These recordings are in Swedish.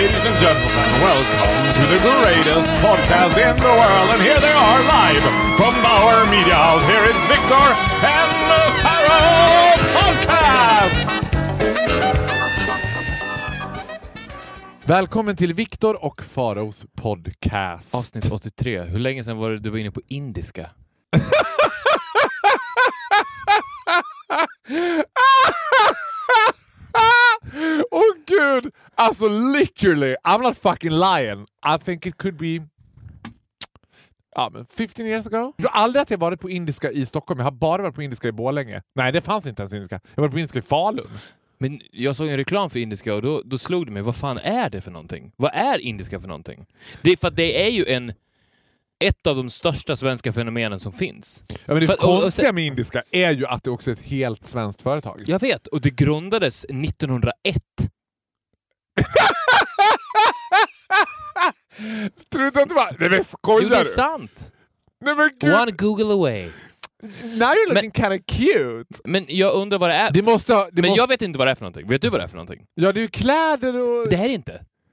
Ladies and gentlemen, welcome to the greatest podcast in the world. And here they are live from Bauer Media House. Here is Victor and the Pharaoh Podcast! Välkommen till Viktor och Faraos podcast. Avsnitt 83. Hur länge sedan var det du var inne på indiska? gud! Alltså literally, I'm not fucking lying. I think it could be ja, men 15 years ago. Jag tror aldrig att jag varit på indiska i Stockholm. Jag har bara varit på indiska i Borlänge. Nej, det fanns inte ens indiska. Jag var på indiska i Falun. Men jag såg en reklam för indiska och då, då slog det mig, vad fan är det för någonting? Vad är indiska för någonting? Det är för att det är ju en ett av de största svenska fenomenen som finns. Ja, men det För- och- och konstiga sen- med indiska är ju att det också är ett helt svenskt företag. Jag vet, och det grundades 1901. Tror du inte att det var... Nej men skojar Jo, det är du? sant! Nej men gud! One Google away. Now you're looking kinda cute! Men jag undrar vad det är. Det måste ha... Det Men måste, jag vet inte vad det är för någonting. Vet du vad det är för någonting? Ja, det är ju kläder och... Det här är inte.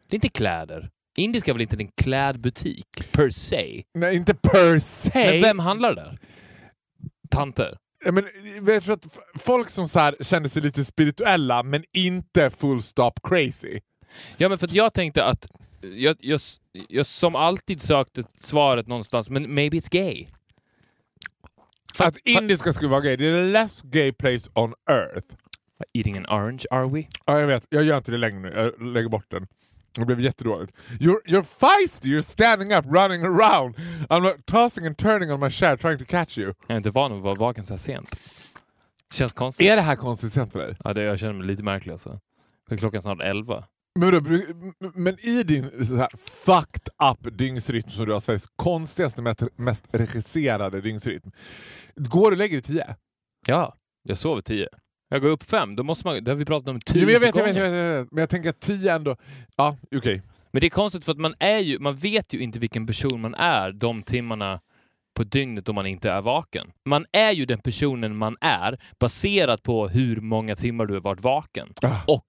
Det är inte kläder. Indiska är väl inte en klädbutik, per se? Nej, inte per se. Men vem handlar där? Tanter? Ja, men, jag tror att folk som så här kände sig lite spirituella men inte full stop crazy. Ja, men för jag tänkte att jag, jag, jag som alltid sökte svaret någonstans, men maybe it's gay. För att indiska skulle vara gay, det är the less gay place on earth. Eating an orange, are we? Ja, jag vet. Jag gör inte det längre nu. Jag lägger bort den. Det blev jättedåligt. You're, you're feisty, you're standing up, running around. I'm like tossing and turning on my chair trying to catch you. Jag är inte van att vara vaken så här sent. Det känns konstigt. Är det här konstigt sent för dig? Ja, det, jag känner mig lite märklig alltså. För klockan är snart elva. Men, då, men i din så här fucked up dygnsrytm som du har Sveriges konstigaste, mest, mest regisserade dygnsrytm. Går du lägger dig tio? Ja, jag sover tio. Jag går upp fem, då måste man... Det har vi pratat om tusen Jo, men jag, vet, jag, vet, jag, vet, jag vet, men jag tänker att tio ändå... Ja, okej. Men det är konstigt för att man är ju, man vet ju inte vilken person man är de timmarna på dygnet då man inte är vaken. Man är ju den personen man är baserat på hur många timmar du har varit vaken. Ah. Och,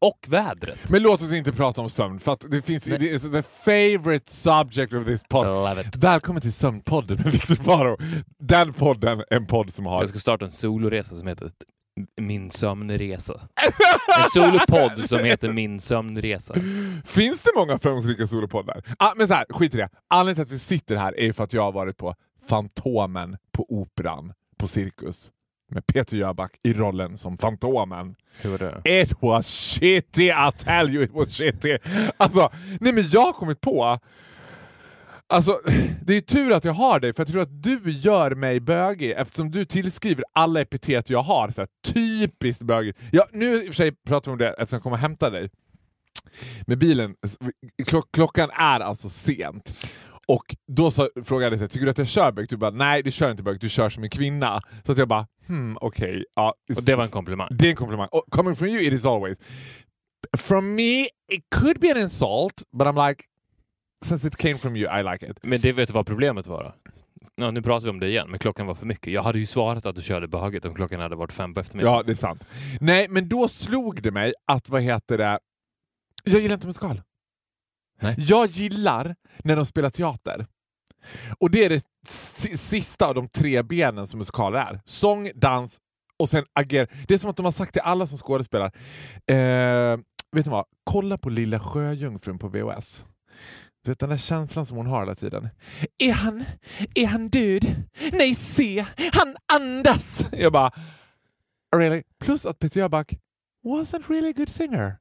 och vädret. Men låt oss inte prata om sömn, för det finns ju... Det är the favorite subject of this pod. Love it. Välkommen till Sömnpodden med Victor Faro. Den podden en podd som har... Jag ska starta en soloresa som heter Min sömnresa. En solopodd som heter Min sömnresa. Finns det många framgångsrika solopoddar? Ah, men så här, skit i det. Anledningen till att vi sitter här är för att jag har varit på Fantomen på Operan på Cirkus med Peter Jöback i rollen som Fantomen. Hur var det? It was shitty, I tell you it was shitty. Alltså, nej men jag har kommit på Alltså, det är tur att jag har dig, för jag tror att du gör mig bögig eftersom du tillskriver alla epitet jag har. Så här, typiskt bögig. Ja, nu i och för sig pratar vi om det eftersom jag kommer hämta dig med bilen. Klock, klockan är alltså sent. Och då så frågade jag tycker du att jag kör bög? Du bara, nej du kör inte bög, du kör som en kvinna. Så att jag bara, hmm, okej. ja, Och det var en komplimang. det är en komplimang. Och coming from you it is always. From me it could be an insult, but I'm like, since it came from you I like it. Men det vet du vad problemet var då? Ja, nu pratar vi om det igen, men klockan var för mycket. Jag hade ju svarat att du körde böget om klockan hade varit fem på eftermiddagen. Ja, det är sant. Nej, men då slog det mig att, vad heter det, jag gillar inte musikal. Nej. Jag gillar när de spelar teater. Och det är det si- sista av de tre benen som musikaler är. Sång, dans och sen ager. Det är som att de har sagt till alla som skådespelar, eh, vet ni vad? Kolla på Lilla Sjöjungfrun på VHS. Du vet den där känslan som hon har hela tiden. Är han, är han död? Nej, se! Han andas! Jag bara, really? Plus att Peter Jöback wasn't really a good singer.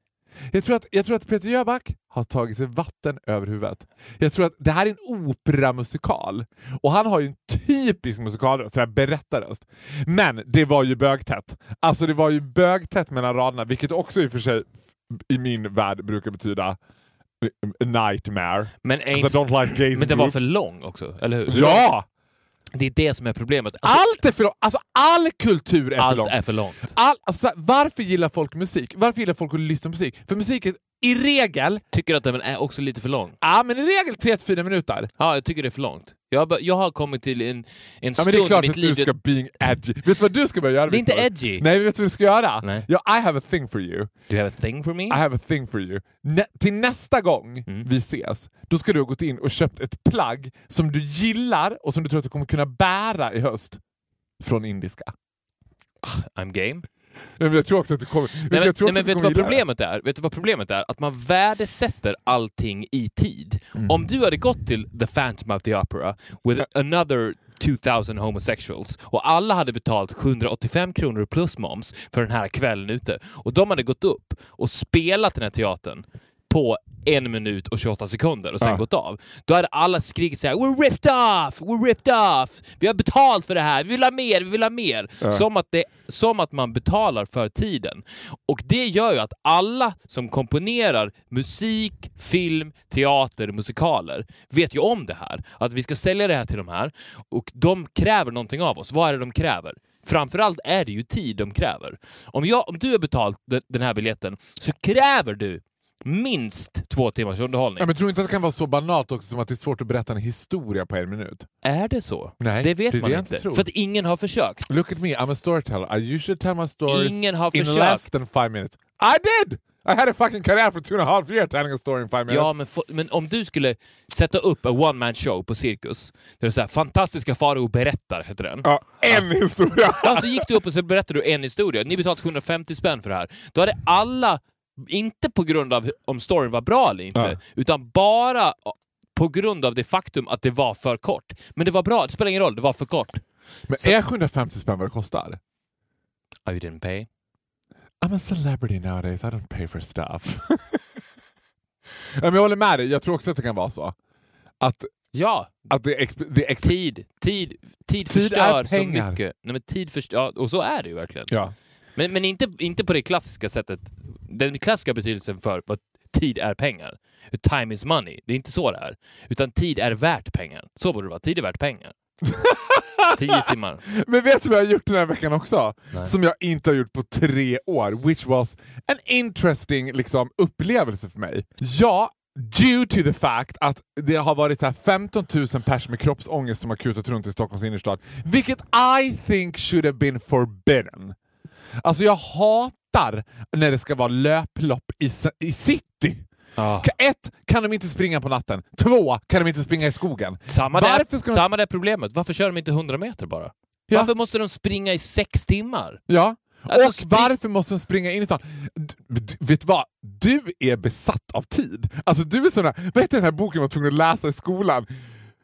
Jag tror, att, jag tror att Peter Jöback har tagit sig vatten över huvudet. Jag tror att det här är en operamusikal. Och han har ju en typisk musikalröst, sådär berättarröst. Men det var ju bögtätt. Alltså det var ju bögtätt mellan raderna, vilket också i och för sig i min värld brukar betyda a nightmare. Men, är 'Cause I don't like gays men den var för lång också, eller hur? Ja! Det är det som är problemet. Alltså, Allt är för långt. Alltså all kultur är för allt långt. är för långt. All, alltså, varför gillar folk musik? Varför gillar folk att lyssna på musik? För musik är i regel, Tycker att den är också lite för lång. ja men i regel 3-4 minuter. Ja, jag tycker det är för långt. Jag jag har kommit till en, en Ja, stund men det är klart i att mitt liv... du ska being edgy. Vet du vad du ska börja göra Det är inte edgy. Nej, vet du vad du ska göra? Nej. Ja, I have a thing for you. Do you have a thing for me? I have a thing for you. Nä till nästa gång Mm. vi ses, då ska du ha gått in och köpt ett plagg som du gillar och som du tror att du kommer kunna bära i höst. Från indiska. I'm game. Men jag tror också att du kommer... Nej, men, jag tror nej, men vet du vad problemet är? Vet du vad problemet är? Att man värdesätter allting i tid. Mm. Om du hade gått till The Phantom of the Opera with another 2000 homosexuals och alla hade betalt 785 kronor plus moms för den här kvällen ute och de hade gått upp och spelat den här teatern på en minut och 28 sekunder och sen Ja. gått av. Då hade alla skrikit såhär “We're ripped off! We're ripped off! Vi har betalt för det här! Vi vill ha mer! Vi vill ha mer!” som, att det, som att man betalar för tiden. Och det gör ju att alla som komponerar musik, film, teater, musikaler vet ju om det här. Att vi ska sälja det här till de här och de kräver någonting av oss. Vad är det de kräver? Framförallt är det ju tid de kräver. Om, jag, om du har betalt de- den här biljetten så kräver du minst två timmars underhållning. Ja, men tror inte att det kan vara så banalt också som att det är svårt att berätta en historia på en minut? Är det så? Nej, det vet det man det inte. inte. För att ingen har försökt. Look at me, I'm a storyteller. I usually tell my stories Ingen har in försökt. less than five minutes. I did! I had a fucking career for two and a half years telling a story in five minutes. Ja, men, men om du skulle sätta upp en one man show på Cirkus, där det är här, Fantastiska Farao berättar, heter den. Ja, en historia! Ja, så gick du upp och så berättade du en historia. Ni betalat 750 spänn för det här. Då hade alla, inte på grund av om storyn var bra eller inte, Ja. utan bara på grund av det faktum att det var för kort. Men det var bra, det spelar ingen roll, det var för kort. Men är 750 spänn vad det kostar? Oh, you didn't pay? I'm a celebrity nowadays, I don't pay for stuff. jag håller med dig, jag tror också att det kan vara så. Att, Ja, att det det tid. Tid, tid, Tid förstör så mycket. Nej, men tid förstör, ja, och så är det ju verkligen. Ja. Men, men inte, inte på det klassiska sättet. Den klassiska betydelsen för vad tid är pengar. Time is money. Det är inte så det är. Utan tid är värt pengar. Så borde det vara. Tid är värt pengar. Tio timmar. Men vet du vad jag har gjort den här veckan också? Nej. Som jag inte har gjort på tre år, which was an interesting liksom, upplevelse för mig. Ja, due to the fact att det har varit så här 15 000 pers med kroppsångest som har kutat runt i Stockholms innerstad, vilket I think should have been forbidden. Alltså jag hatar när det ska vara löplopp i, i city. Ah. Ett, kan de inte springa på natten? Två, kan de inte springa i skogen? Samma, Varför där, ska de- samma där problemet. Varför kör de inte 100 meter bara? Ja. Varför måste de springa i sex timmar? Ja. Alltså, och varför måste de springa in i stan? Vet du vad? Du är besatt av tid. Alltså du är sån där, vad heter den här boken man var tvungen att läsa i skolan?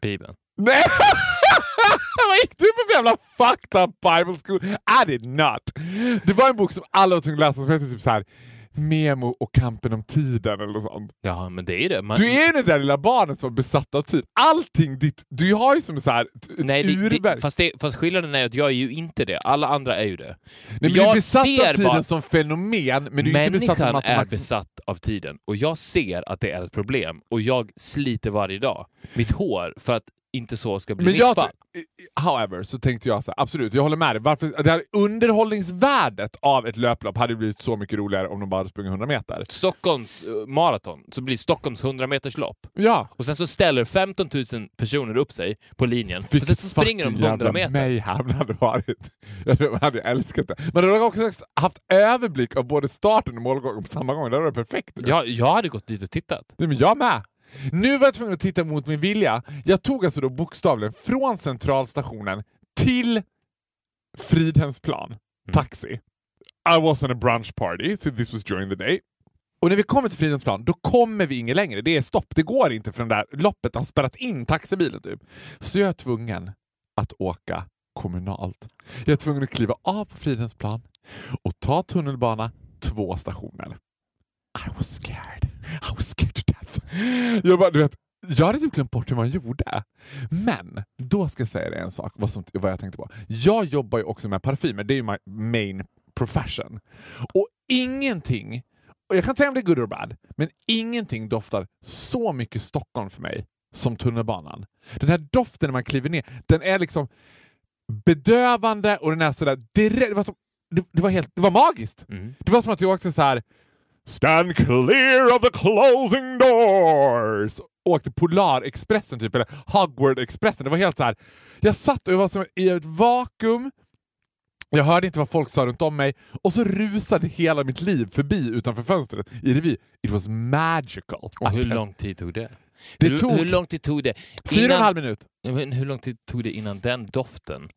Bibeln. Nej! Vad gick du på för jävla fucked up Bible school? I did not! Det var en bok som alla var tvungna att läsa som hette typ så här Memo och kampen om tiden eller något sånt. Ja, men det är det. Man, Du är ju det där lilla barnet som var besatt av tid. Allting ditt... Du har ju som så här, ett Nej, det, urverk. det, fast, det, fast skillnaden är att jag är ju inte det. Alla andra är ju det. Nej, men du jag är besatt ser av tiden bara- som fenomen, men du är inte besatt av Människan är matematik. besatt av tiden och jag ser att det är ett problem och jag sliter varje dag mitt hår för att inte så ska bli Men mitt fall. however, så tänkte jag så här, absolut, jag håller med dig. Varför, det här underhållningsvärdet av ett löplopp hade blivit så mycket roligare om de bara hade sprungit 100 meter. Stockholms eh, maraton, så blir Stockholms 100 meters lopp. Ja. Och sen så ställer 15 000 personer upp sig på linjen och sen Vilket så springer de fucking 100 jävla meter. mayhem det hade varit. Jag hade älskat det. Men de hade också haft överblick av både starten och målgången på samma gång. Det hade varit perfekt. Jag, jag hade gått dit och tittat. Nej, men jag med. Nu var jag tvungen att titta mot min vilja. Jag tog alltså då bokstavligen från centralstationen till Fridhemsplan. Taxi. I was on a brunch party, so this was during the day. Och när vi kommer till Fridhemsplan, då kommer vi inget längre. Det är stopp. Det går inte för det där loppet har spärrat in taxibilen. Typ. Så jag är tvungen att åka kommunalt. Jag är tvungen att kliva av på Fridhemsplan och ta tunnelbana två stationer. I was scared. I was scared to death. Jag, bara, du vet, jag hade typ glömt bort hur man gjorde. Men då ska jag säga dig en sak, vad, som, vad jag tänkte på. Jag jobbar ju också med parfymer, det är ju my main profession. Och ingenting, och jag kan inte säga om det är good or bad, men ingenting doftar så mycket Stockholm för mig som tunnelbanan. Den här doften när man kliver ner, den är liksom bedövande och den är sådär direkt... Det var, som, det, det var, helt, det var magiskt! Mm. Det var som att jag åkte så här. Stand clear of the closing doors! Åkte Polarexpressen typ, eller Hogwarts-expressen. Det var helt så här. Jag satt och jag var som i ett vakuum. Jag hörde inte vad folk sa runt om mig och så rusade hela mitt liv förbi utanför fönstret i revy. It was magical. Och hur lång tid tog det? Det hur, tog hur lång tid tog det? Fyra och en halv minut. Men hur lång tid tog det innan den doften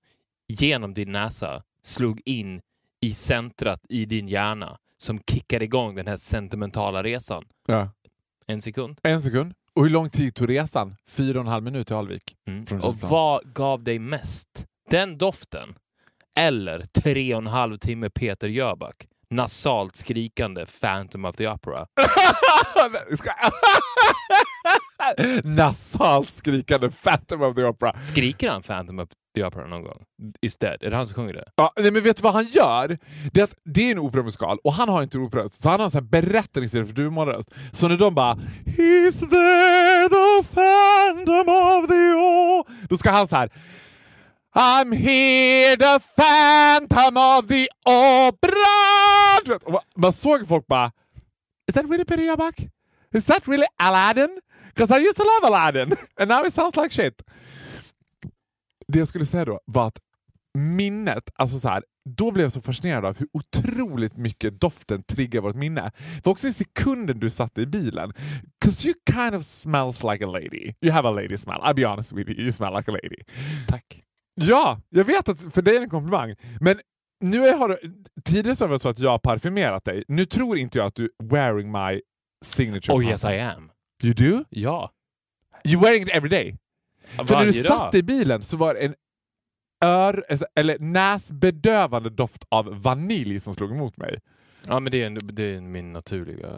genom din näsa slog in i centrat i din hjärna som kickade igång den här sentimentala resan? Ja. En sekund? En sekund. Och hur lång tid tog resan? Fyra och en halv minut till Alvik. Mm. Och vad gav dig mest? Den doften? Eller tre och en halv timme Peter Jöback? Nasalt skrikande Phantom of the Opera? Nasalt skrikande Phantom of the Opera. Skriker han Phantom of the Opera någon gång? Is dead. Är det han som sjunger det? Ja, nej, men vet du vad han gör? Det är, att det är en operamusikal och han har inte operaröst, så han har en sån berättande istället för dumalröst. Så när de bara “He's there the phantom of the o-” Då ska han så här I'm here the phantom of the opera! Vet, och Man såg folk bara Is that really Peter Jöback? Is that really Aladdin? Because I used to love Aladdin and now it sounds like shit. Det jag skulle säga då var att minnet, alltså så här, då blev jag så fascinerad av hur otroligt mycket doften triggar vårt minne. Det var också i sekunden du satt i bilen. Cause you kind of smells like a lady. You have a lady smell. I'll be honest with you, you smell like a lady. Tack. Ja, jag vet att för dig är det en komplimang. Men nu har tidigare så var det så att jag har parfymerat dig. Nu tror inte jag att du wearing my signature. Oh yes parfum. I am. You do? Ja. You're wearing it every day? För när du satt i bilen så var det en ör, eller näsbedövande doft av vanilj som slog emot mig. Ja, men det är, en- det är min naturliga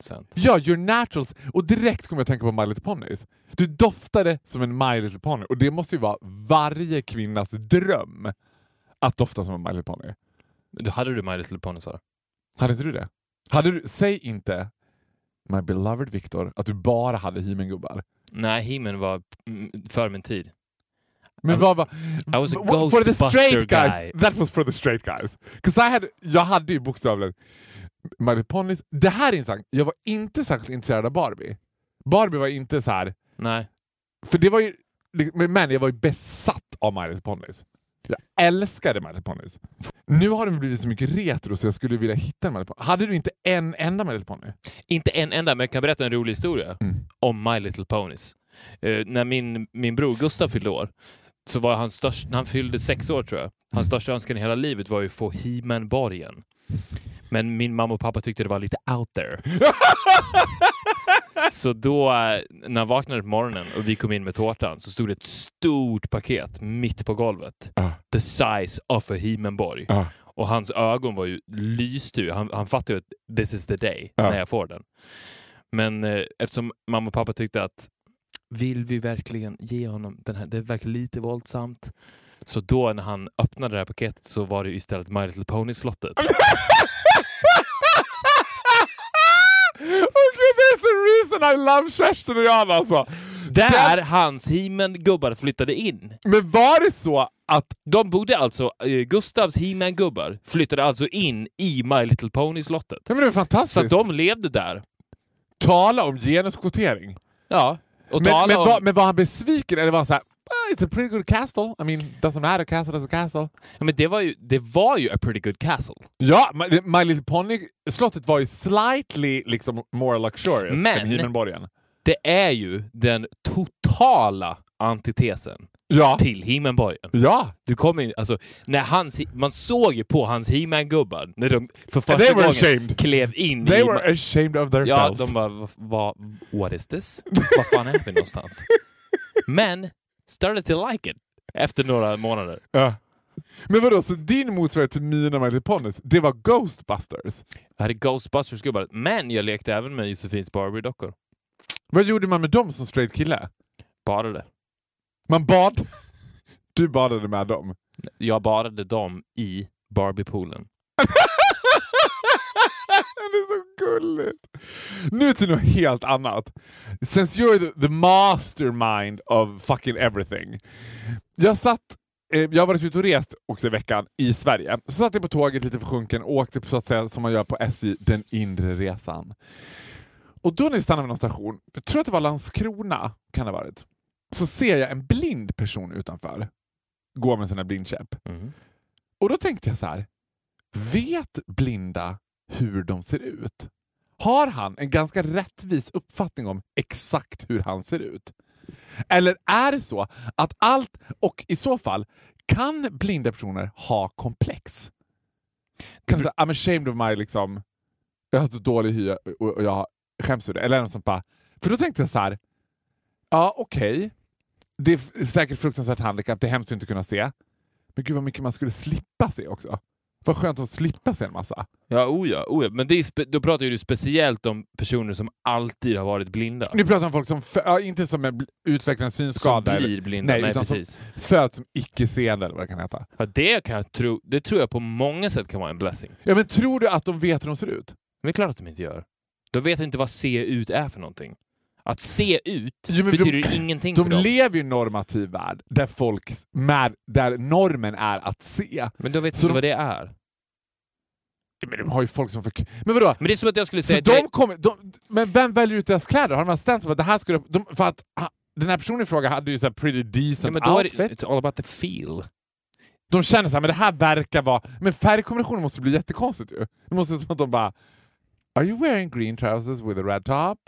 scent. Ja, your naturals. Och direkt kom jag att tänka på My Little Ponies. Du doftade som en My Little Pony och det måste ju vara varje kvinnas dröm att dofta som en My Little Pony. Du hade du My Little Pony sa du? Hade inte du det? Hade du, säg inte My beloved Victor att du bara hade He-Man-gubbar. Nej, He-Man var för min tid. Men vad var... I was a for the straight guys. guy. That was for the straight guys. 'Cause I had, jag hade ju bokstavligen My Ponies. Det här är intressant. Jag var inte särskilt intresserad av Barbie. Barbie var inte så här. Nej. För det var ju... Men jag var ju besatt av My Little Ponies. Jag älskade My Little Ponies. Nu har de blivit så mycket retro så jag skulle vilja hitta en My Little Pony. Hade du inte en enda My Little Pony? Inte en enda, men jag kan berätta en rolig historia Mm. om My Little Ponies. Eh, när min, min bror Gustav fyllde år, så var han störst, när han fyllde sex år tror jag, hans största önskan i hela livet var ju att få He-Man-borgen. Men min mamma och pappa tyckte det var lite out there. Så då, när han vaknade på morgonen och vi kom in med tårtan så stod det ett stort paket mitt på golvet. Ah. The size of a He-Man-borg. Ah. Och hans ögon var ju lyste ju. Han, han fattade ju att this is the day Ja. när jag får den. Men eh, eftersom mamma och pappa tyckte att vill vi verkligen ge honom den här, det verkar lite våldsamt. Så då när han öppnade det här paketet så var det ju istället My Little Pony-slottet. okay, there's a reason I love Kerstin och Jan alltså. Där hans He-Man-gubbar flyttade in. Men var det så att... De bodde alltså, eh, Gustavs He-Man-gubbar flyttade alltså in i My Little Pony-slottet. Ja, men det Så fantastiskt. att de levde där. Tala om genuskvotering. Ja. Men, men, om... var, men var han besviken eller var han såhär "Ah, It's a pretty good castle. I mean, doesn't matter, castle is a castle. Ja, men det var, ju, det var ju a pretty good castle. Ja, My, My Little Pony-slottet var ju slightly liksom more luxurious Men- än He-Man-borgen. Det är ju den totala antitesen Ja. till He-Man-borgen. Ja. Du kommer in, alltså, när hans, man såg ju på hans He-Man-gubbar när de för första They gången ashamed. klev in They i... were ashamed of ja, themselves. de bara, "Va- va, what is this? Vad fan är vi någonstans? Men, started to like it efter några månader. Ja. Men vadå, så din motsvarighet till mina Little Ponies, det var Ghostbusters? Jag hade Ghostbusters-gubbar, men jag lekte även med Josefins Barbie-dockor. Vad gjorde man med dem som straight kille? Bara det. Man bad... Du badade med dem. Jag badade dem i Barbie-poolen. gulligt! Nu till något helt annat. Since you're the, the mastermind of fucking everything. Jag satt eh, jag har varit ute och rest också i veckan i Sverige. Så satt jag på tåget lite försjunken och åkte på så att säga som man gör på SJ, den inre resan. Och då när vi stannade vid någon station, jag tror att det var Landskrona, kan det ha varit, så ser jag en blind person utanför gå med sina blindkäpp. Mhm. Och då tänkte jag så här, vet blinda hur de ser ut? Har han en ganska rättvis uppfattning om exakt hur han ser ut? Eller är det så att allt, och i så fall, kan blinda personer ha komplex? Kan du säga I'm ashamed of my, liksom, jag har så dålig hy och, och jag skäms över det. Eller något sånt bara. För då tänkte jag så här, ja okej, det är säkert fruktansvärt handikapp, det är hemskt att inte kunna se. Men gud vad mycket man skulle slippa se också. Vad skönt att slippa se en massa. Ja, oh ja, oh. Men det är då pratar du speciellt om personer som alltid har varit blinda. Nu pratar om folk som, ja, inte som är utvecklar en Som synskada, blir eller, blinda. Nej, Nej, utan som- precis. föds som icke-seende eller vad det kan heta. Ja, det, kan jag tro, det tror jag på många sätt kan vara en blessing. Ja, men tror du att de vet hur de ser ut? Men det är klart att de inte gör. De vet inte vad se ut är för någonting. Att se ut Jo, men de- betyder ingenting De för dem. lever ju i en normativ värld där, folk, med, där normen är att se. Men de vet Så inte de- vad det är. Men de har ju folk som... För... Men vadå? Men det är som att jag skulle Så säga... till de kommer, de, men vem väljer ut deras kläder? Har de bestämt sig för att det här skulle... De, för att den här personen i fråga hade ju så pretty ja, decent men då är outfit. det, it's all about the feel. De känner så här, men det här verkar vara... Men färgkombinationen måste bli jättekonstigt ju. Det måste vara som att de bara... Are you wearing green trousers with a red top?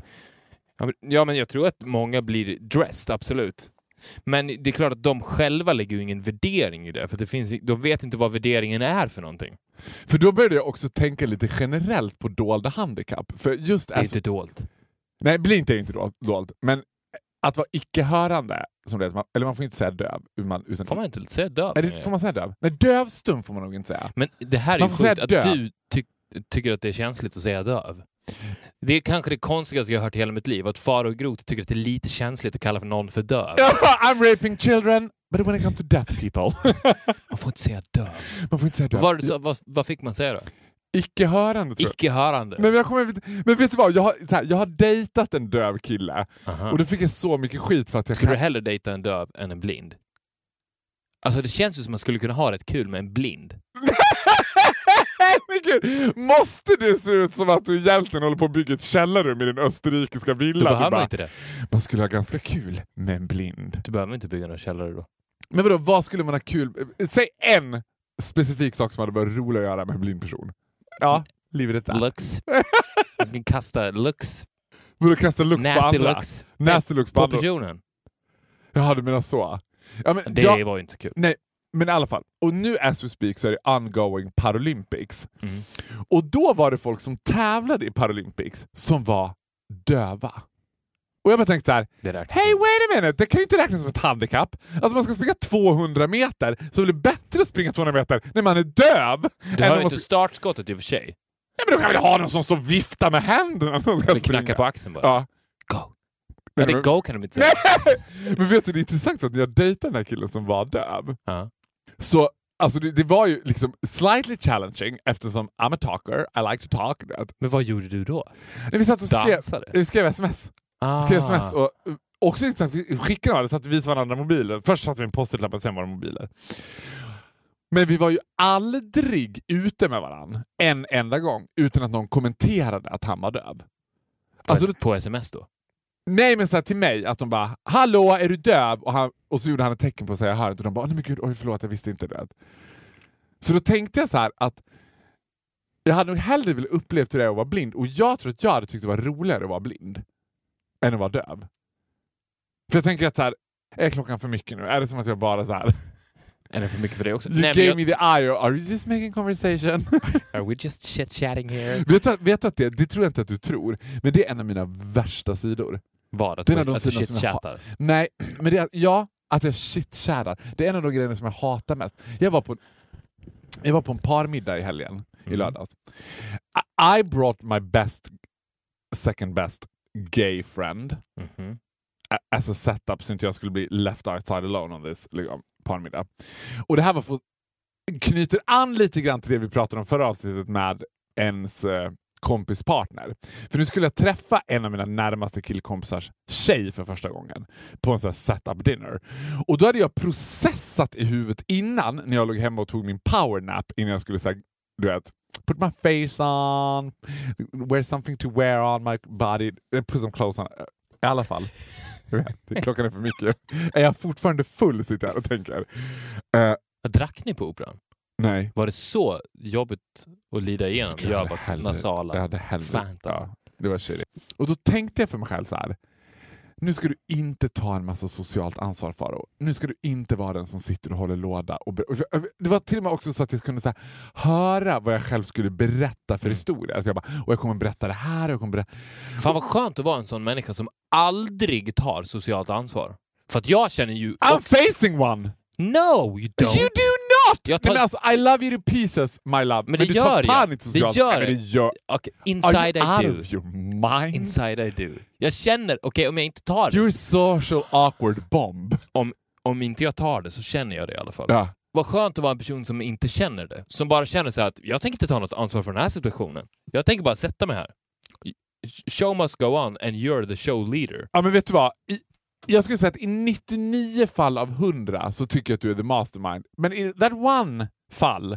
Ja men, ja, men jag tror att många blir dressed, absolut. Men det är klart att de själva lägger ju ingen värdering i det, för det finns, de vet inte vad värderingen är för någonting. För då började jag också tänka lite generellt på dolda handikapp. För just Det är alltså, inte dolt. Nej, är ju inte dolt, dolt. Men att vara icke-hörande, som det eller man får inte säga döv. Man, utan, Får man inte säga döv det, får man säga döv? Nej, dövstum får man nog inte säga. Men det här är Man ju sjukt att döv. du ty tycker att det är känsligt att säga döv. Det är kanske det konstigaste jag har hört i hela mitt liv, att Faro och Groth tycker att det är lite känsligt att kalla för någon för döv. I'm raping children, but when it comes to deaf people. Man får inte säga döv. man får inte säga döv. Vad, vad, vad fick man säga då? Icke-hörande tror jag. Icke-hörande. Nej, men, jag kommer, men vet du vad? Jag har, här, jag har dejtat en döv kille Aha. och då fick jag så mycket skit för att jag Skulle du kan... hellre dejta en döv än en blind? Alltså det känns ju som att man skulle kunna ha rätt kul med en blind. Men gud, måste det se ut som att du egentligen håller på att bygga ett källarrum i din österrikiska villa? Du behöver man bara, inte det. man skulle ha ganska kul med en blind. Du behöver inte bygga någon källare då. Men vadå, vad skulle man ha kul... Säg en specifik sak som hade varit rolig att göra med en blind person. Ja, livet är Lux. Man kan kasta lux. Borde kasta på Nasty andra. looks. Nasty looks på, På andra. personen. Jaha, du menar så. Ja, men, Det ja, var ju inte så kul. nej, men i alla fall. Och nu as we speak så är det ongoing Paralympics. Mm. Och då var det folk som tävlade i Paralympics som var döva. Och jag bara tänkte så här, Det räknas Hey wait a minute, det kan ju inte räknas som ett handikapp. Alltså man ska springa 200 meter, så är det bättre att springa 200 meter när man är döv. Du har ju inte startskottet i och för sig. Nej, men då kan vi ha någon som står och viftar med händerna när de ska springa. knacka på axeln bara. Ja. Go. Nej, men- go kan de inte säga. Men vet du, det är intressant att när jag dejtade den här killen som var döv, Ja. Så alltså det, det var ju liksom slightly challenging eftersom I'm a talker, I like to talk. Men vad gjorde du då? När vi satt och skrev, Dansade? vi skrev sms. Ah. Skrev sms och, uh, också intressant, vi skickade varandra så att vi visade varandra mobiler. Först satte vi en post-it-lapp och sen våra mobiler. Men vi var ju aldrig ute med varandra en enda gång utan att någon kommenterade att han var döv. På, Alltså, på sms då? Nej men så till mig, att de bara “Hallå, är du döv?” och, han, och så gjorde han ett tecken på att säga “Jag hör inte” och de bara “Nej men gud, oj förlåt, jag visste inte det”. Så då tänkte jag så här att jag hade nog hellre velat uppleva hur det är att vara blind och jag tror att jag hade tyckt det var roligare att vara blind än att vara döv. För jag tänker att så här, är klockan för mycket nu? Är det som att jag bara så här Är det för mycket för dig också? “You Nej, gave jag, me the eye” or “Are you just making conversation?” Are we just chit-chatting here? Vet du, vet du att det, det tror jag inte att du tror, men det är en av mina värsta sidor. Vad? Att, Det är en av du- de att du chit-chattar? Nej, men det är, ja, att jag shit Det är en av de grejerna som jag hatar mest. Jag var på, jag var på en parmiddag i helgen, i Mm. lördags. I, I brought my best, second best gay friend a- as a setup så inte jag skulle bli left outside alone on this liksom, parmiddag. Och det här var för, knyter an lite grann till det vi pratade om förra avsnittet med ens eh, killkompispartner. För nu skulle jag träffa en av mina närmaste killkompisars tjej för första gången på en sån här setup dinner. Och då hade jag processat i huvudet innan, när jag låg hemma och tog min powernap, innan jag skulle säga, du vet, put my face on, wear something to wear on my body, put some clothes on. I alla fall. Klockan är för mycket. Är jag fortfarande full sitter jag här och tänker. Eh, Drack ni på operan? Nej. Var det så jobbigt att lida igenom hellre- nasala Jag hade Phantom? ja, det var shitty. Och då tänkte jag för mig själv så här. Nu ska du inte ta en massa socialt ansvar Faro. Nu ska du inte vara den som sitter och håller låda. Och det var till och med också så att jag kunde så här, höra vad jag själv skulle berätta för Mm. historia. Jag bara, och jag kommer berätta det här och jag kommer berätta... Fan vad skönt att vara en sån människa som aldrig tar socialt ansvar. För att jag känner ju... I'm facing one! No, you don't! You do not! Jag tar- Men alltså, I love you to pieces my love. Men det du gör tar fan jag. inte Det socialt gör men det. gör Okej, Are inside I you do. out of your mind? Inside I do. Jag känner, okej om jag inte tar det, You're social awkward bomb. om, om inte jag tar det så känner jag det i alla fall. Ja. Vad skönt att vara en person som inte känner det. Som bara känner så att jag tänker inte ta något ansvar för den här situationen. Jag tänker bara sätta mig här. Show must go on and you're the show leader. Ja men vet du vad? I, jag skulle säga att i 99 fall av 100 så tycker jag att du är the mastermind. Men i that one fall,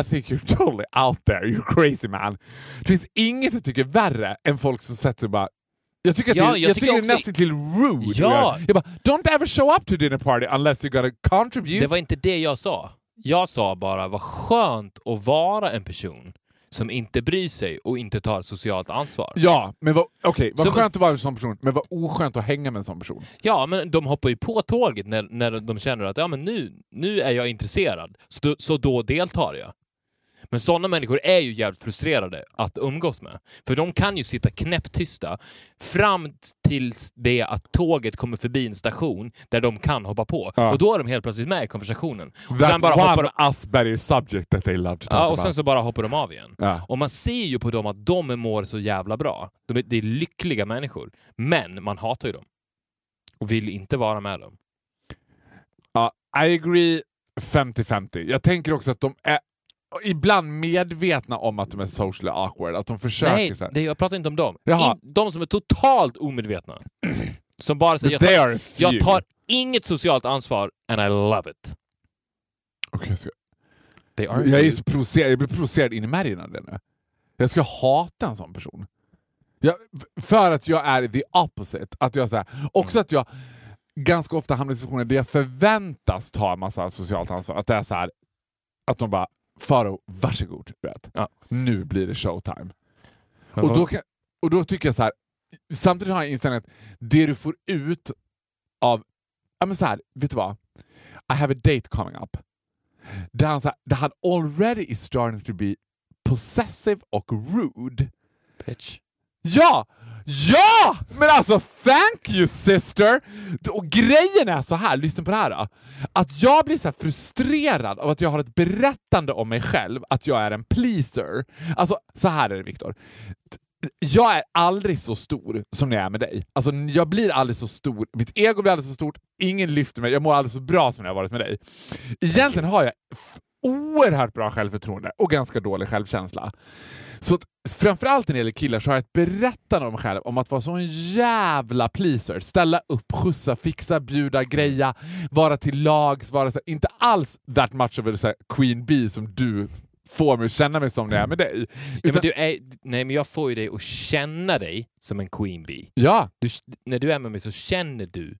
I, think you're totally out there. You're crazy man. Det finns inget jag tycker är värre än folk som sätter sig bara jag tycker att Ja, det, jag jag tycker tycker det är nästan till rude. Ja. Jag bara, don't ever show up to dinner party unless you're gonna contribute. Det var inte det jag sa. Jag sa bara vad skönt att vara en person som inte bryr sig och inte tar socialt ansvar. Ja, men vad, okej, vad skönt att vara en sån person, men vad oskönt att hänga med en sån person. Ja, men de hoppar ju på tåget när, när de känner att ja, men nu, nu är jag intresserad, så, så då deltar jag. Men sådana människor är ju jävligt frustrerade att umgås med. För de kan ju sitta knäpptysta fram tills det att tåget kommer förbi en station där de kan hoppa på. Ja. Och då är de helt plötsligt med i konversationen. Och That sen bara hoppar one de, Asperger subject that they love to talk ja, och about. sen så bara hoppar de av igen. Ja. Och man ser ju på dem att de mår så jävla bra. De är, det är lyckliga människor. Men man hatar ju dem. Och vill inte vara med dem. Ja, I agree 50-50. Jag tänker också att de är ibland medvetna om att de är socially awkward. Att de försöker Nej, så det, jag pratar inte om dem. Jaha. In, de som är totalt omedvetna. Som bara säger But jag tar, jag tar inget socialt ansvar and I love it. Okej, jag, ska... They are jag är så provocerad, jag blir provocerad in i märgen av det nu. Jag ska hata en sån person. Jag, för att jag är the opposite. Att jag, så här, också att jag ganska ofta hamnar i situationer där jag förväntas ta en massa socialt ansvar. Att det är så här, att de bara Faro, varsågod. Vet. Ja. Nu blir det showtime. Och då, kan, och då tycker jag så här. samtidigt har jag inställningen att det du får ut av, ja men så här, vet du vad? I have a date coming up. Där han, så här, där han already is starting to be possessive och rude. Bitch. Ja! Ja! Men alltså thank you sister! Och grejen är så här, lyssna på det här då. Att jag blir så här frustrerad av att jag har ett berättande om mig själv, att jag är en pleaser. Alltså så här är det Viktor. Jag är aldrig så stor som när jag är med dig. Alltså, jag blir aldrig så stor, mitt ego blir aldrig så stort, ingen lyfter mig, jag mår aldrig så bra som när jag har varit med dig. Egentligen har jag oerhört bra självförtroende och ganska dålig självkänsla. Så framförallt när det gäller killar så har jag ett berättande om själv om att vara så en jävla pleaser. Ställa upp, skjutsa, fixa, bjuda, greja, vara till lags, vara så inte alls that much of a så queen bee som du får mig att känna mig som när jag är med dig. Ja, Utan- men du är, nej, men jag får ju dig att känna dig som en queen bee. ja, Du, när du är med mig så känner du